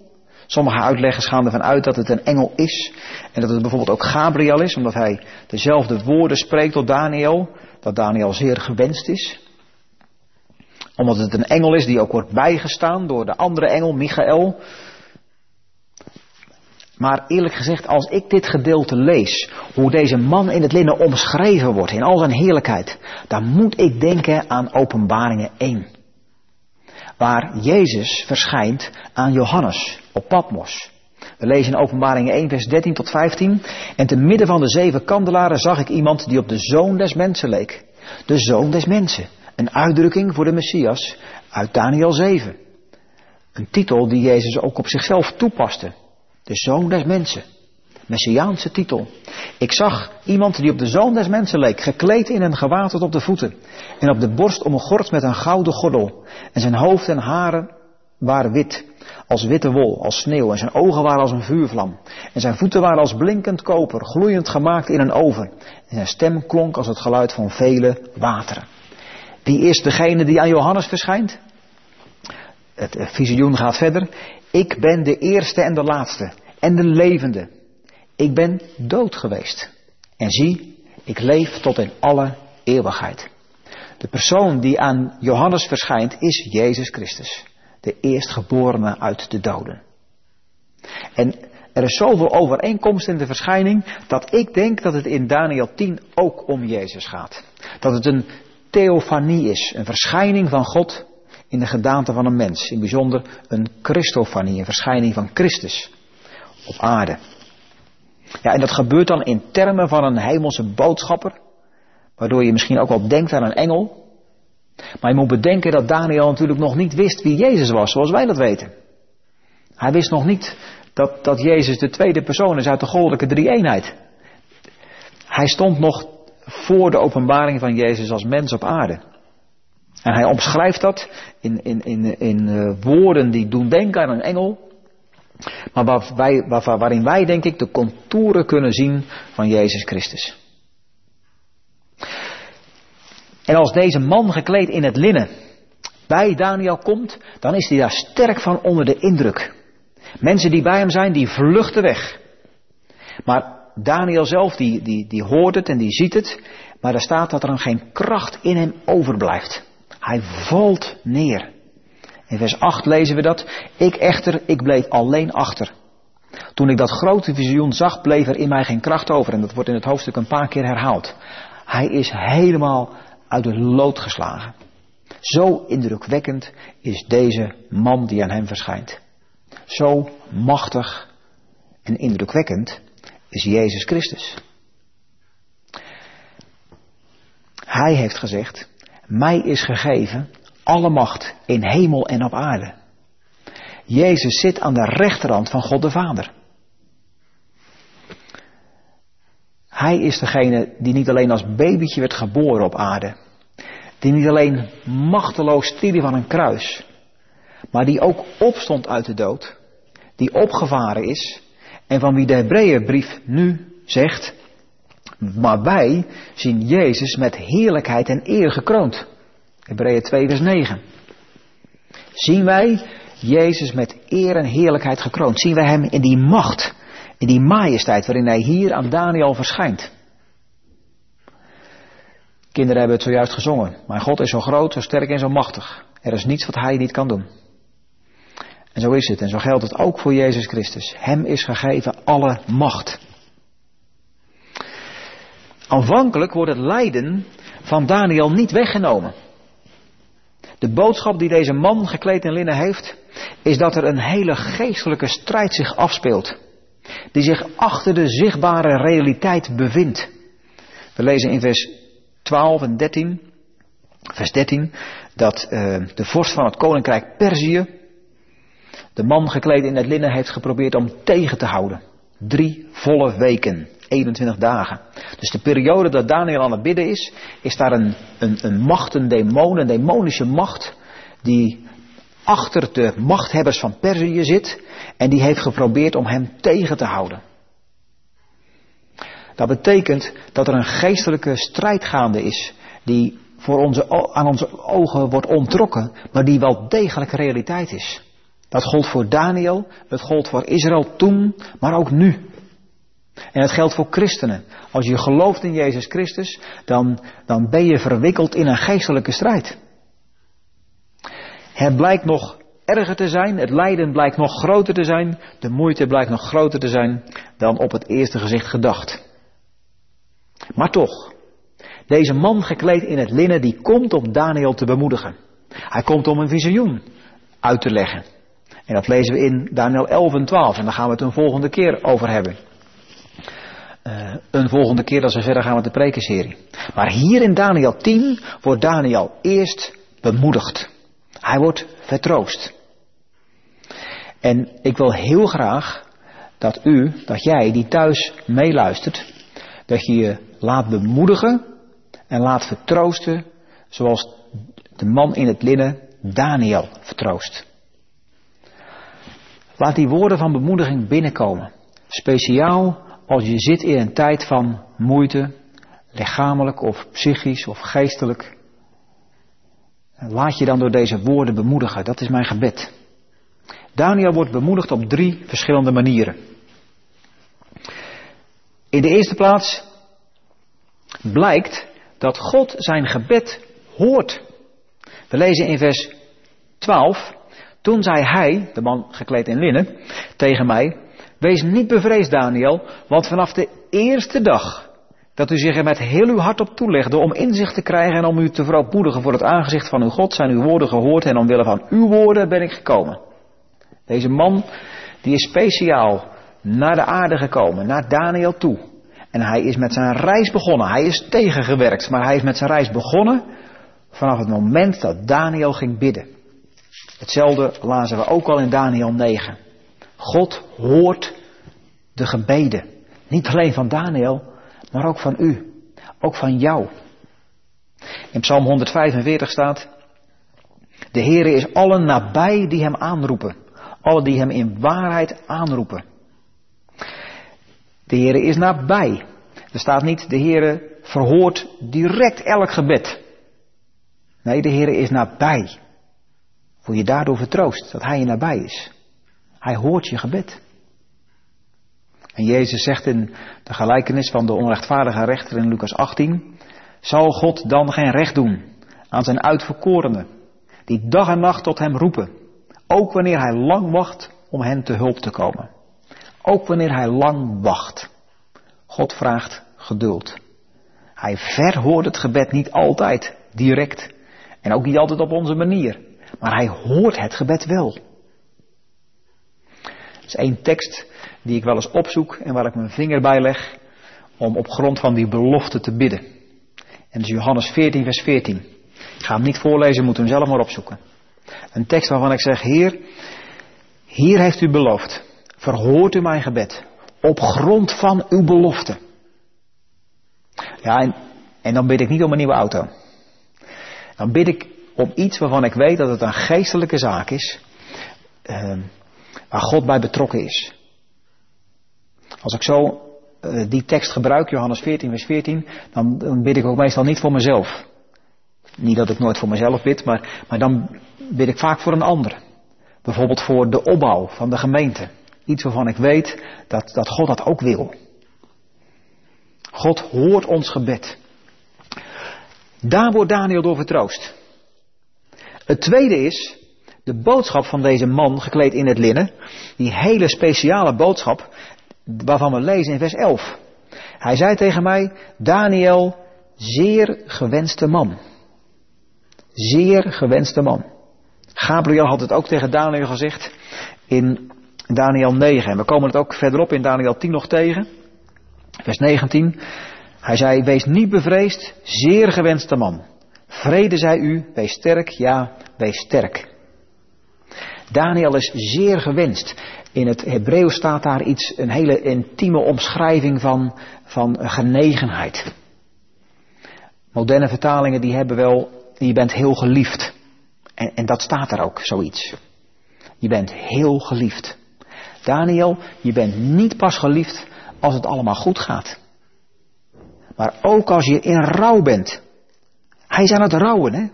Sommige uitleggers gaan ervan uit dat het een engel is en dat het bijvoorbeeld ook Gabriel is, omdat hij dezelfde woorden spreekt tot Daniel, dat Daniel zeer gewenst is omdat het een engel is die ook wordt bijgestaan door de andere engel, Michael. Maar eerlijk gezegd, als ik dit gedeelte lees, hoe deze man in het linnen omschreven wordt in al zijn heerlijkheid, dan moet ik denken aan Openbaringen 1. Waar Jezus verschijnt aan Johannes op Patmos. We lezen in Openbaringen 1, vers 13 tot 15. En te midden van de zeven kandelaren zag ik iemand die op de zoon des mensen leek. De zoon des mensen. Een uitdrukking voor de Messias uit Daniel 7. Een titel die Jezus ook op zichzelf toepaste. De zoon des mensen. Messiaanse titel. Ik zag iemand die op de zoon des mensen leek, gekleed in een gewaad tot op de voeten. En op de borst omgord met een gouden gordel. En zijn hoofd en haren waren wit, als witte wol, als sneeuw. En zijn ogen waren als een vuurvlam. En zijn voeten waren als blinkend koper, gloeiend gemaakt in een oven. En zijn stem klonk als het geluid van vele wateren. Wie is degene die aan Johannes verschijnt? Het visioen gaat verder. Ik ben de eerste en de laatste en de levende. Ik ben dood geweest. En zie, ik leef tot in alle eeuwigheid. De persoon die aan Johannes verschijnt is Jezus Christus. De eerstgeborene uit de doden. En er is zoveel overeenkomst in de verschijning dat ik denk dat het in Daniel 10 ook om Jezus gaat. Dat het een theofanie is, een verschijning van God in de gedaante van een mens. In bijzonder een Christofanie, een verschijning van Christus op aarde. Ja, en dat gebeurt dan in termen van een hemelse boodschapper, waardoor je misschien ook wel denkt aan een engel. Maar je moet bedenken dat Daniel natuurlijk nog niet wist wie Jezus was, zoals wij dat weten. Hij wist nog niet dat, dat Jezus de tweede persoon is uit de goddelijke drie-eenheid. Hij stond nog voor de openbaring van Jezus als mens op aarde. En hij omschrijft dat in, in, in, in uh, woorden die doen denken aan een engel. Maar wij, waar, waarin wij denk ik de contouren kunnen zien van Jezus Christus. En als deze man gekleed in het linnen bij Daniel komt, dan is hij daar sterk van onder de indruk. Mensen die bij hem zijn, die vluchten weg. Maar Daniel zelf, die, die, hoort het en die ziet het, maar er staat dat er geen kracht in hem overblijft. Hij valt neer. In vers 8 lezen we dat. Ik echter, ik bleef alleen achter. Toen ik dat grote visioen zag, bleef er in mij geen kracht over. En dat wordt in het hoofdstuk een paar keer herhaald. Hij is helemaal uit de lood geslagen. Zo indrukwekkend is deze man die aan hem verschijnt. Zo machtig en indrukwekkend is Jezus Christus. Hij heeft gezegd, mij is gegeven alle macht in hemel en op aarde. Jezus zit aan de rechterhand van God de Vader. Hij is degene die niet alleen als babytje werd geboren op aarde. Die niet alleen machteloos stierf van een kruis. Maar die ook opstond uit de dood. Die opgevaren is en van wie de Hebreeënbrief nu zegt, maar wij zien Jezus met heerlijkheid en eer gekroond. Hebreeën 2 vers 9. Zien wij Jezus met eer en heerlijkheid gekroond? Zien wij Hem in die macht, in die majesteit waarin Hij hier aan Daniel verschijnt? Kinderen hebben het zojuist gezongen. Mijn God is zo groot, zo sterk en zo machtig. Er is niets wat Hij niet kan doen. En zo is het. En zo geldt het ook voor Jezus Christus. Hem is gegeven alle macht. Aanvankelijk wordt het lijden van Daniel niet weggenomen. De boodschap die deze man gekleed in linnen heeft, is dat er een hele geestelijke strijd zich afspeelt. Die zich achter de zichtbare realiteit bevindt. We lezen in vers 12 en 13, vers 13, dat uh, de vorst van het koninkrijk Perzië de man gekleed in het linnen heeft geprobeerd om tegen te houden. Drie volle weken. 21 dagen. Dus de periode dat Daniel aan het bidden is, is daar een, een, een macht, een demon, een demonische macht, die achter de machthebbers van Perzië zit en die heeft geprobeerd om hem tegen te houden. Dat betekent dat er een geestelijke strijd gaande is, die voor onze, aan onze ogen wordt ontrokken, maar die wel degelijk realiteit is. Dat gold voor Daniel, het gold voor Israël toen, maar ook nu. En het geldt voor christenen. Als je gelooft in Jezus Christus, dan, dan ben je verwikkeld in een geestelijke strijd. Het blijkt nog erger te zijn, het lijden blijkt nog groter te zijn, de moeite blijkt nog groter te zijn dan op het eerste gezicht gedacht. Maar toch, deze man gekleed in het linnen, die komt om Daniel te bemoedigen. Hij komt om een visioen uit te leggen. En dat lezen we in Daniel 11 en 12 en daar gaan we het een volgende keer over hebben. Uh, een volgende keer als we verder gaan met de prekenserie. Maar hier in Daniel 10 wordt Daniel eerst bemoedigd. Hij wordt vertroost. En ik wil heel graag dat u, dat jij die thuis meeluistert, dat je je laat bemoedigen en laat vertroosten zoals de man in het linnen Daniel vertroost. Laat die woorden van bemoediging binnenkomen. Speciaal als je zit in een tijd van moeite, lichamelijk of psychisch of geestelijk. Laat je dan door deze woorden bemoedigen. Dat is mijn gebed. Daniel wordt bemoedigd op drie verschillende manieren. In de eerste plaats blijkt dat God zijn gebed hoort. We lezen in vers 12. Toen zei hij, de man gekleed in linnen, tegen mij: Wees niet bevreesd, Daniel, want vanaf de eerste dag dat u zich er met heel uw hart op toelegde om inzicht te krijgen en om u te verootmoedigen voor het aangezicht van uw God, zijn uw woorden gehoord en omwille van uw woorden ben ik gekomen. Deze man, die is speciaal naar de aarde gekomen, naar Daniel toe. En hij is met zijn reis begonnen. Hij is tegengewerkt, maar hij is met zijn reis begonnen vanaf het moment dat Daniel ging bidden. Hetzelfde lazen we ook al in Daniel 9. God hoort de gebeden. Niet alleen van Daniel, maar ook van u. Ook van jou. In Psalm 145 staat: De Heere is allen nabij die hem aanroepen. Alle die hem in waarheid aanroepen. De Heere is nabij. Er staat niet, de Heere verhoort direct elk gebed. Nee, de Heere is nabij. Voel je daardoor vertroost dat Hij je nabij is. Hij hoort je gebed. En Jezus zegt in de gelijkenis van de onrechtvaardige rechter in Lucas 18, zal God dan geen recht doen aan zijn uitverkorenen, die dag en nacht tot hem roepen, ook wanneer hij lang wacht om hen te hulp te komen. Ook wanneer hij lang wacht. God vraagt geduld. Hij verhoort het gebed niet altijd direct en ook niet altijd op onze manier, maar hij hoort het gebed wel. Dat is één tekst die ik wel eens opzoek en waar ik mijn vinger bij leg om op grond van die belofte te bidden. En dat is Johannes 14, vers 14. Ik ga hem niet voorlezen, moet hem zelf maar opzoeken. Een tekst waarvan ik zeg, Heer, hier heeft u beloofd, verhoort u mijn gebed, op grond van uw belofte. Ja, en, en dan bid ik niet om een nieuwe auto. Dan bid ik om iets waarvan ik weet dat het een geestelijke zaak is, uh, waar God bij betrokken is. Als ik zo uh, die tekst gebruik, Johannes 14, vers 14, dan, dan bid ik ook meestal niet voor mezelf. Niet dat ik nooit voor mezelf bid, maar, maar dan bid ik vaak voor een ander. Bijvoorbeeld voor de opbouw van de gemeente. Iets waarvan ik weet dat, dat God dat ook wil. God hoort ons gebed. Daar wordt Daniel door vertroost. Het tweede is de boodschap van deze man gekleed in het linnen. Die hele speciale boodschap waarvan we lezen in vers 11. Hij zei tegen mij, Daniel, zeer gewenste man. Zeer gewenste man. Gabriel had het ook tegen Daniel gezegd in Daniel 9. En we komen het ook verderop in Daniel 10 nog tegen. Vers 19. Hij zei, wees niet bevreesd, zeer gewenste man. Vrede zij u, wees sterk, ja, wees sterk. Daniel is zeer gewenst. In het Hebreeuws staat daar iets, een hele intieme omschrijving van, van genegenheid. Moderne vertalingen die hebben wel, je bent heel geliefd. En, en dat staat er ook, zoiets. Je bent heel geliefd. Daniel, je bent niet pas geliefd als het allemaal goed gaat. Maar ook als je in rouw bent. Hij is aan het rouwen, hè.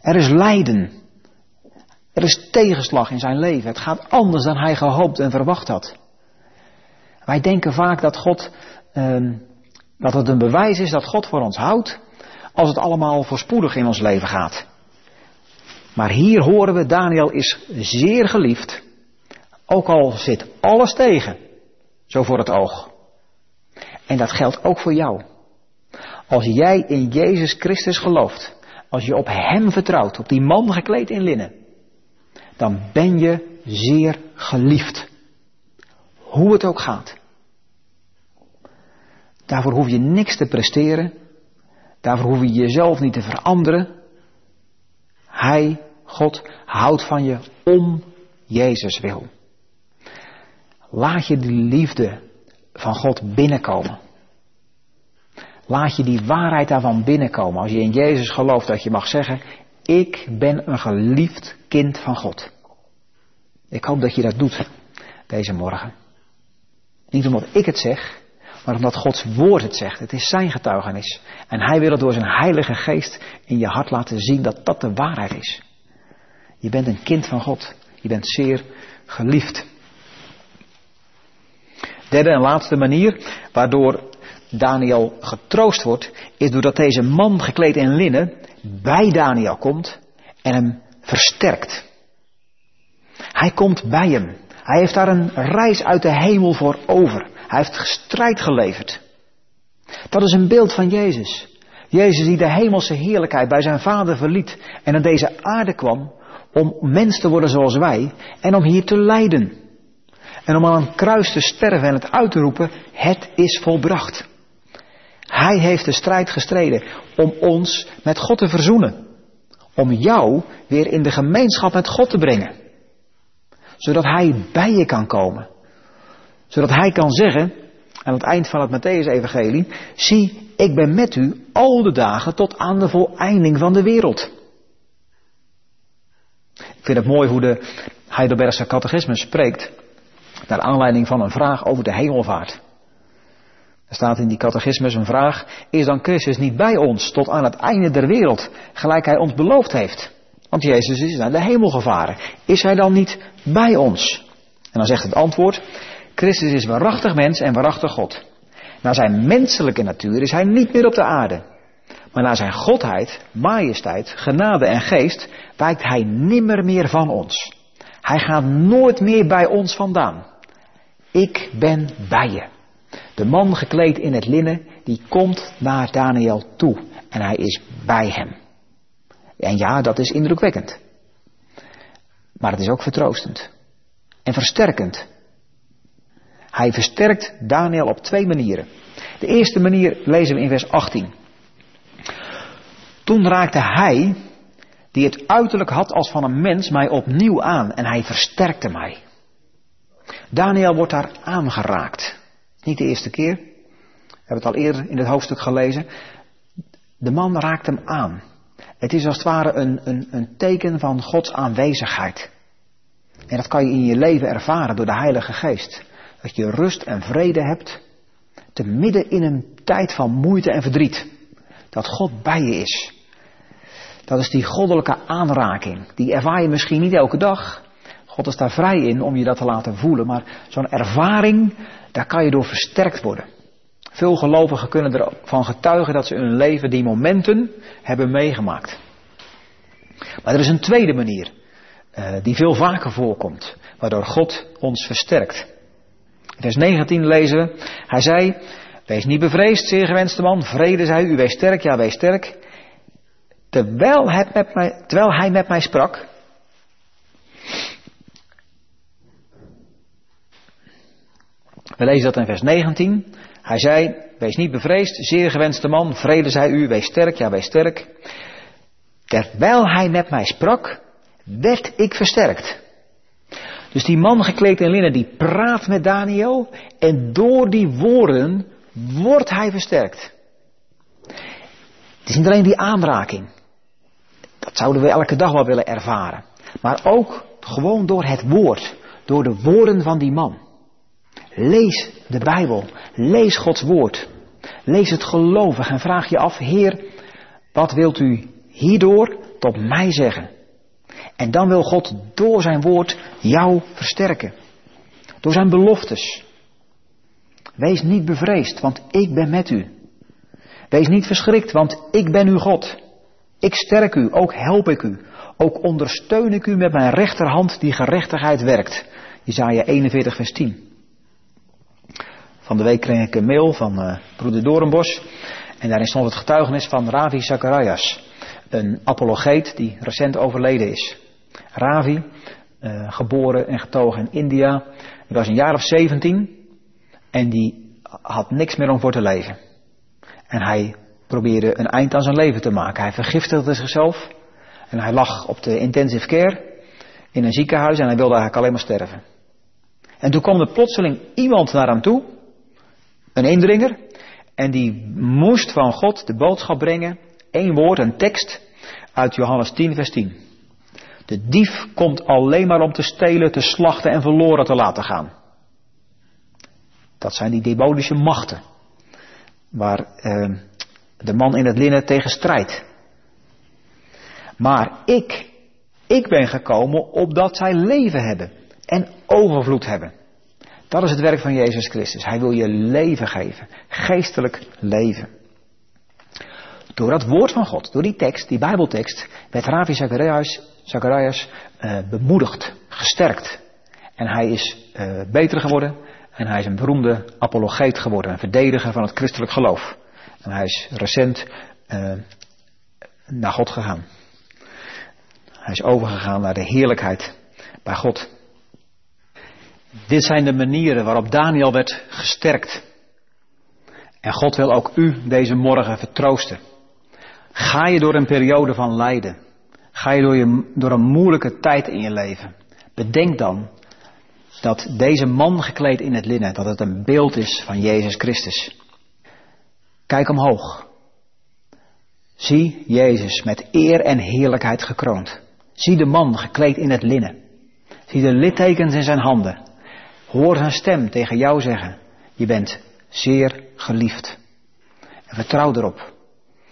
Er is lijden. Er is tegenslag in zijn leven. Het gaat anders dan hij gehoopt en verwacht had. Wij denken vaak dat God, eh, dat het een bewijs is dat God voor ons houdt, als het allemaal voorspoedig in ons leven gaat. Maar hier horen we, Daniel is zeer geliefd, ook al zit alles tegen, zo voor het oog. En dat geldt ook voor jou. Als jij in Jezus Christus gelooft, als je op Hem vertrouwt, op die man gekleed in linnen, dan ben je zeer geliefd. Hoe het ook gaat. Daarvoor hoef je niks te presteren. Daarvoor hoef je jezelf niet te veranderen. Hij, God, houdt van je om Jezus wil. Laat je die liefde van God binnenkomen. Laat je die waarheid daarvan binnenkomen. Als je in Jezus gelooft, dat je mag zeggen, ik ben een geliefd kind van God. Ik hoop dat je dat doet deze morgen. Niet omdat ik het zeg, maar omdat Gods woord het zegt. Het is zijn getuigenis. En hij wil het door zijn heilige geest in je hart laten zien dat dat de waarheid is. Je bent een kind van God. Je bent zeer geliefd. Derde en laatste manier waardoor Daniel getroost wordt, is doordat deze man gekleed in linnen bij Daniel komt en hem versterkt. Hij komt bij hem. Hij heeft daar een reis uit de hemel voor over. Hij heeft strijd geleverd. Dat is een beeld van Jezus. Jezus die de hemelse heerlijkheid bij zijn vader verliet en naar deze aarde kwam om mens te worden zoals wij en om hier te lijden. En om aan een kruis te sterven en het uit te roepen, het is volbracht. Hij heeft de strijd gestreden om ons met God te verzoenen. Om jou weer in de gemeenschap met God te brengen. Zodat Hij bij je kan komen. Zodat Hij kan zeggen, aan het eind van het Matthäus-evangelie, zie, ik ben met u al de dagen tot aan de voleinding van de wereld. Ik vind het mooi hoe de Heidelbergse catechisme spreekt, naar aanleiding van een vraag over de hemelvaart. Er staat in die catechismus een vraag, is dan Christus niet bij ons tot aan het einde der wereld, gelijk hij ons beloofd heeft? Want Jezus is naar de hemel gevaren. Is hij dan niet bij ons? En dan zegt het antwoord, Christus is waarachtig mens en waarachtig God. Naar zijn menselijke natuur is hij niet meer op de aarde. Maar naar zijn godheid, majesteit, genade en geest wijkt hij nimmer meer van ons. Hij gaat nooit meer bij ons vandaan. Ik ben bij je. De man gekleed in het linnen, die komt naar Daniel toe en hij is bij hem. En ja, dat is indrukwekkend. Maar het is ook vertroostend en versterkend. Hij versterkt Daniel op twee manieren. De eerste manier lezen we in vers 18. Toen raakte hij, die het uiterlijk had als van een mens, mij opnieuw aan en hij versterkte mij. Daniel wordt daar aangeraakt. Niet de eerste keer. We hebben het al eerder in het hoofdstuk gelezen. De man raakt hem aan. Het is als het ware een, een, een teken van Gods aanwezigheid. En dat kan je in je leven ervaren door de Heilige Geest. Dat je rust en vrede hebt, te midden in een tijd van moeite en verdriet. Dat God bij je is. Dat is die goddelijke aanraking. Die ervaar je misschien niet elke dag. God is daar vrij in om je dat te laten voelen. Maar zo'n ervaring, daar kan je door versterkt worden. Veel gelovigen kunnen ervan getuigen dat ze in hun leven die momenten hebben meegemaakt. Maar er is een tweede manier, uh, die veel vaker voorkomt, waardoor God ons versterkt. Vers 19 lezen we, hij zei, wees niet bevreesd, zeer gewenste man, vrede zij u, wees sterk, ja wees sterk. Terwijl met mij, terwijl hij met mij sprak, We lezen dat in vers 19. Hij zei, wees niet bevreesd, zeer gewenste man, vrede zij u, wees sterk, ja wees sterk. Terwijl hij met mij sprak, werd ik versterkt. Dus die man gekleed in linnen, die praat met Daniel en door die woorden wordt hij versterkt. Het is niet alleen die aanraking. Dat zouden we elke dag wel willen ervaren. Maar ook gewoon door het woord, door de woorden van die man. Lees de Bijbel, lees Gods woord. Lees het gelovig en vraag je af, Heer, wat wilt u hierdoor tot mij zeggen? En dan wil God door zijn woord jou versterken. Door zijn beloftes. Wees niet bevreesd, want ik ben met u. Wees niet verschrikt, want ik ben uw God. Ik sterk u, ook help ik u. Ook ondersteun ik u met mijn rechterhand die gerechtigheid werkt. Jezaja 41 vers 10. Van de week kreeg ik een mail van uh, broeder Doornbos. En daarin stond het getuigenis van Ravi Zacharias. Een apologeet die recent overleden is. Ravi, uh, geboren en getogen in India. Die was een jaar of 17 en die had niks meer om voor te leven. En hij probeerde een eind aan zijn leven te maken. Hij vergiftigde zichzelf en hij lag op de intensive care in een ziekenhuis en hij wilde eigenlijk alleen maar sterven. En toen kwam er plotseling iemand naar hem toe, een indringer, en die moest van God de boodschap brengen, één woord, een tekst uit Johannes 10, vers 10. De dief komt alleen maar om te stelen, te slachten en verloren te laten gaan. Dat zijn die demonische machten. Waar uh, de man in het linnen tegen strijdt. Maar ik, ik ben gekomen opdat zij leven hebben. En overvloed hebben. Dat is het werk van Jezus Christus. Hij wil je leven geven. Geestelijk leven. Door dat woord van God, door die tekst, die Bijbeltekst, werd Ravi Zacharias, Zacharias uh, bemoedigd, gesterkt. En hij is uh, beter geworden en hij is een beroemde apologeet geworden, een verdediger van het christelijk geloof. En hij is recent uh, naar God gegaan. Hij is overgegaan naar de heerlijkheid bij God. Dit zijn de manieren waarop Daniel werd gesterkt. En God wil ook u deze morgen vertroosten. Ga je door een periode van lijden. Ga je door, je door een moeilijke tijd in je leven. Bedenk dan dat deze man gekleed in het linnen, dat het een beeld is van Jezus Christus. Kijk omhoog. Zie Jezus met eer en heerlijkheid gekroond. Zie de man gekleed in het linnen. Zie de littekens in zijn handen. Hoor zijn stem tegen jou zeggen, je bent zeer geliefd. En vertrouw erop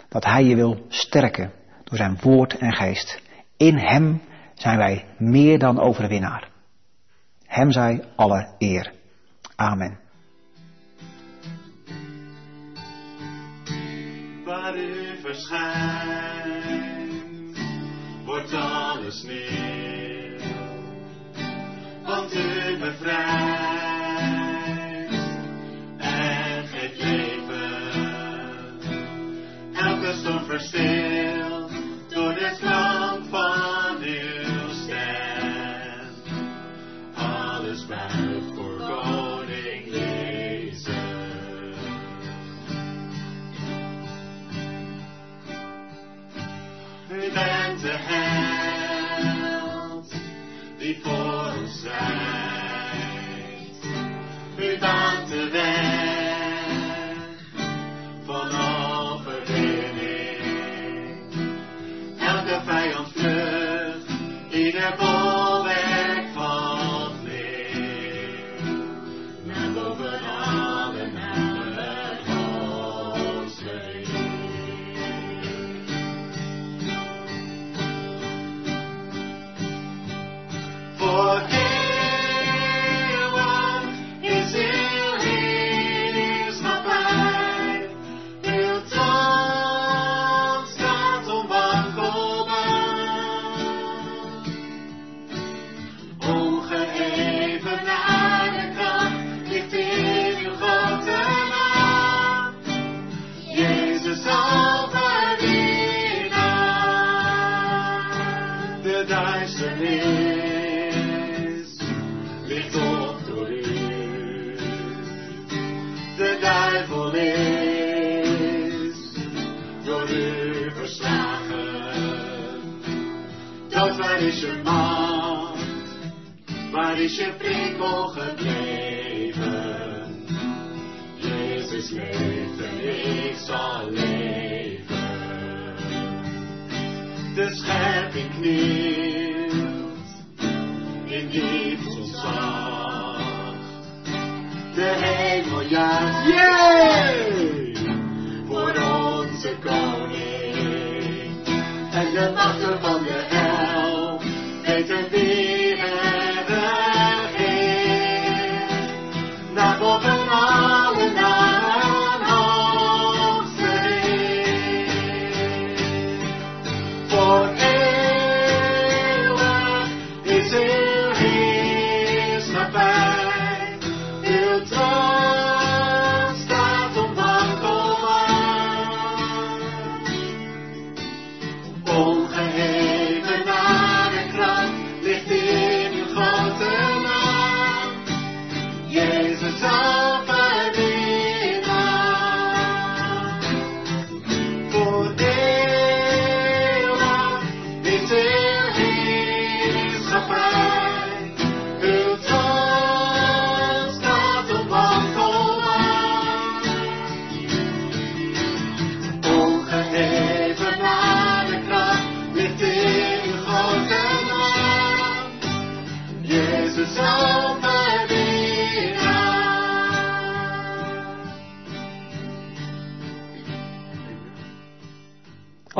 dat hij je wil sterken door zijn woord en geest. In hem zijn wij meer dan overwinnaar. Hem zij alle eer. Amen. Waar u verschijnt, wordt alles nieuw. Bevrijdt en geeft leven. Elke storm verstilt door de klank van uw stem. Alles buigt voor koning Jezus. U bent de held die voor ons strijdt. Vijand vlucht, ieder bolwerk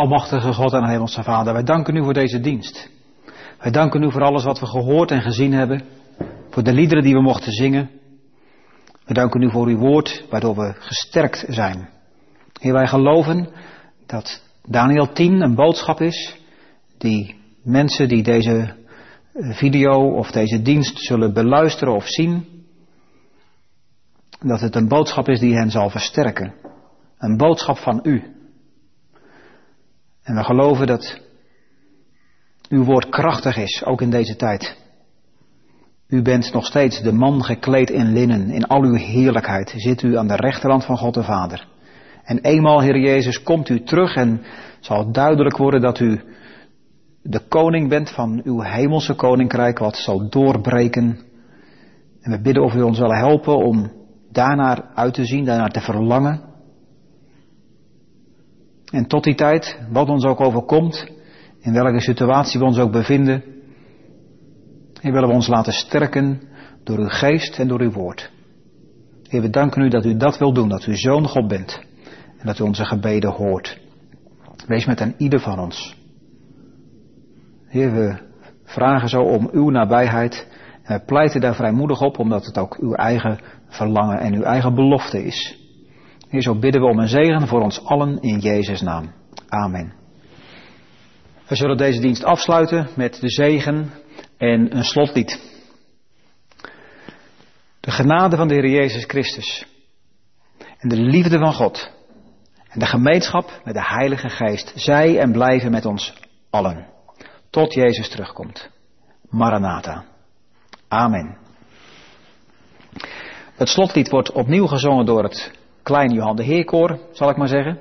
Almachtige God en Hemelse Vader, wij danken u voor deze dienst. Wij danken u voor alles wat we gehoord en gezien hebben. Voor de liederen die we mochten zingen. We danken u voor uw woord, waardoor we gesterkt zijn. Heer, wij geloven dat Daniel 10 een boodschap is die mensen die deze eh, video of deze dienst zullen beluisteren of zien, dat het een boodschap is die hen zal versterken. Een boodschap van u. En we geloven dat uw woord krachtig is, ook in deze tijd. U bent nog steeds de man gekleed in linnen, in al uw heerlijkheid zit u aan de rechterhand van God de Vader. En eenmaal, Heer Jezus, komt u terug en zal duidelijk worden dat u de koning bent van uw hemelse koninkrijk, wat zal doorbreken. En we bidden of u ons wil helpen om daarnaar uit te zien, daarnaar te verlangen. En tot die tijd, wat ons ook overkomt, in welke situatie we ons ook bevinden, Heer, willen we ons laten sterken door uw geest en door uw woord. Heer, we danken u dat u dat wil doen, dat u zo'n God bent en dat u onze gebeden hoort. Wees met een ieder van ons. Heer, we vragen zo om uw nabijheid en pleiten daar vrijmoedig op, omdat het ook uw eigen verlangen en uw eigen belofte is. Heer, zo bidden we om een zegen voor ons allen in Jezus' naam. Amen. We zullen deze dienst afsluiten met de zegen en een slotlied. De genade van de Heer Jezus Christus en de liefde van God en de gemeenschap met de Heilige Geest, zij en blijven met ons allen. Tot Jezus terugkomt. Maranatha. Amen. Het slotlied wordt opnieuw gezongen door het klein Johan de Heerkoor, zal ik maar zeggen.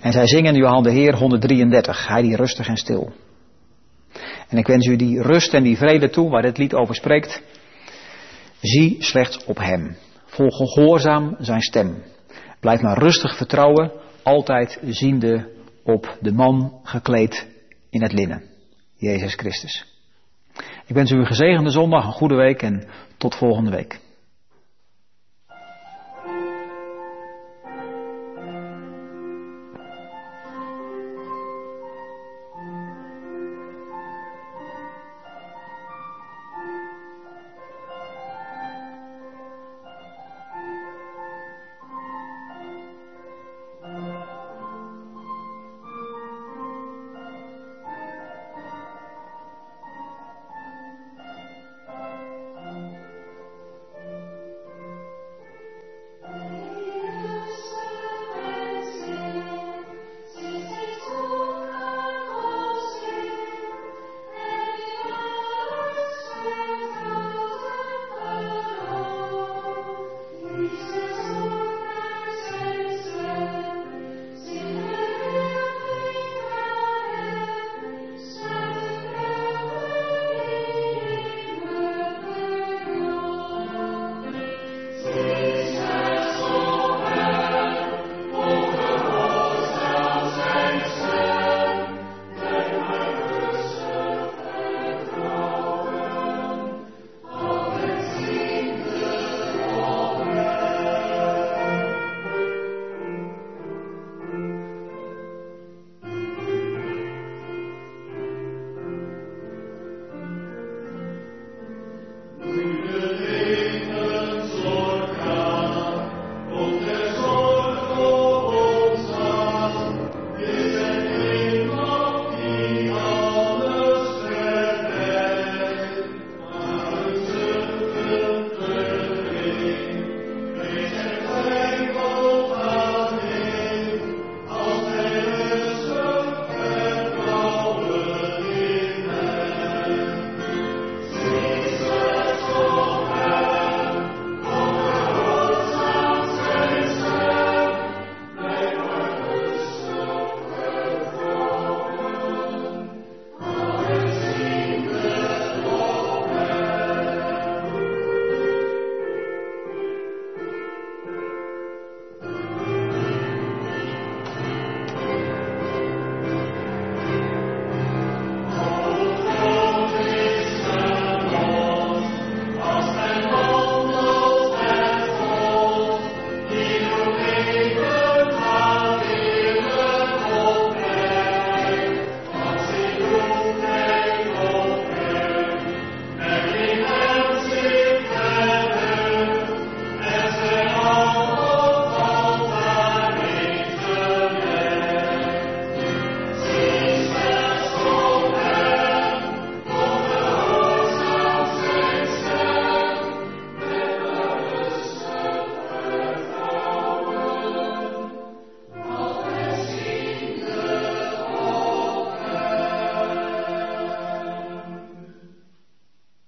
En zij zingen Johan de Heer 133, Hij die rustig en stil. En ik wens u die rust en die vrede toe waar dit lied over spreekt. Zie slechts op Hem. Volg gehoorzaam zijn stem. Blijf maar rustig vertrouwen, altijd ziende op de man gekleed in het linnen. Jezus Christus. Ik wens u een gezegende zondag, een goede week en tot volgende week.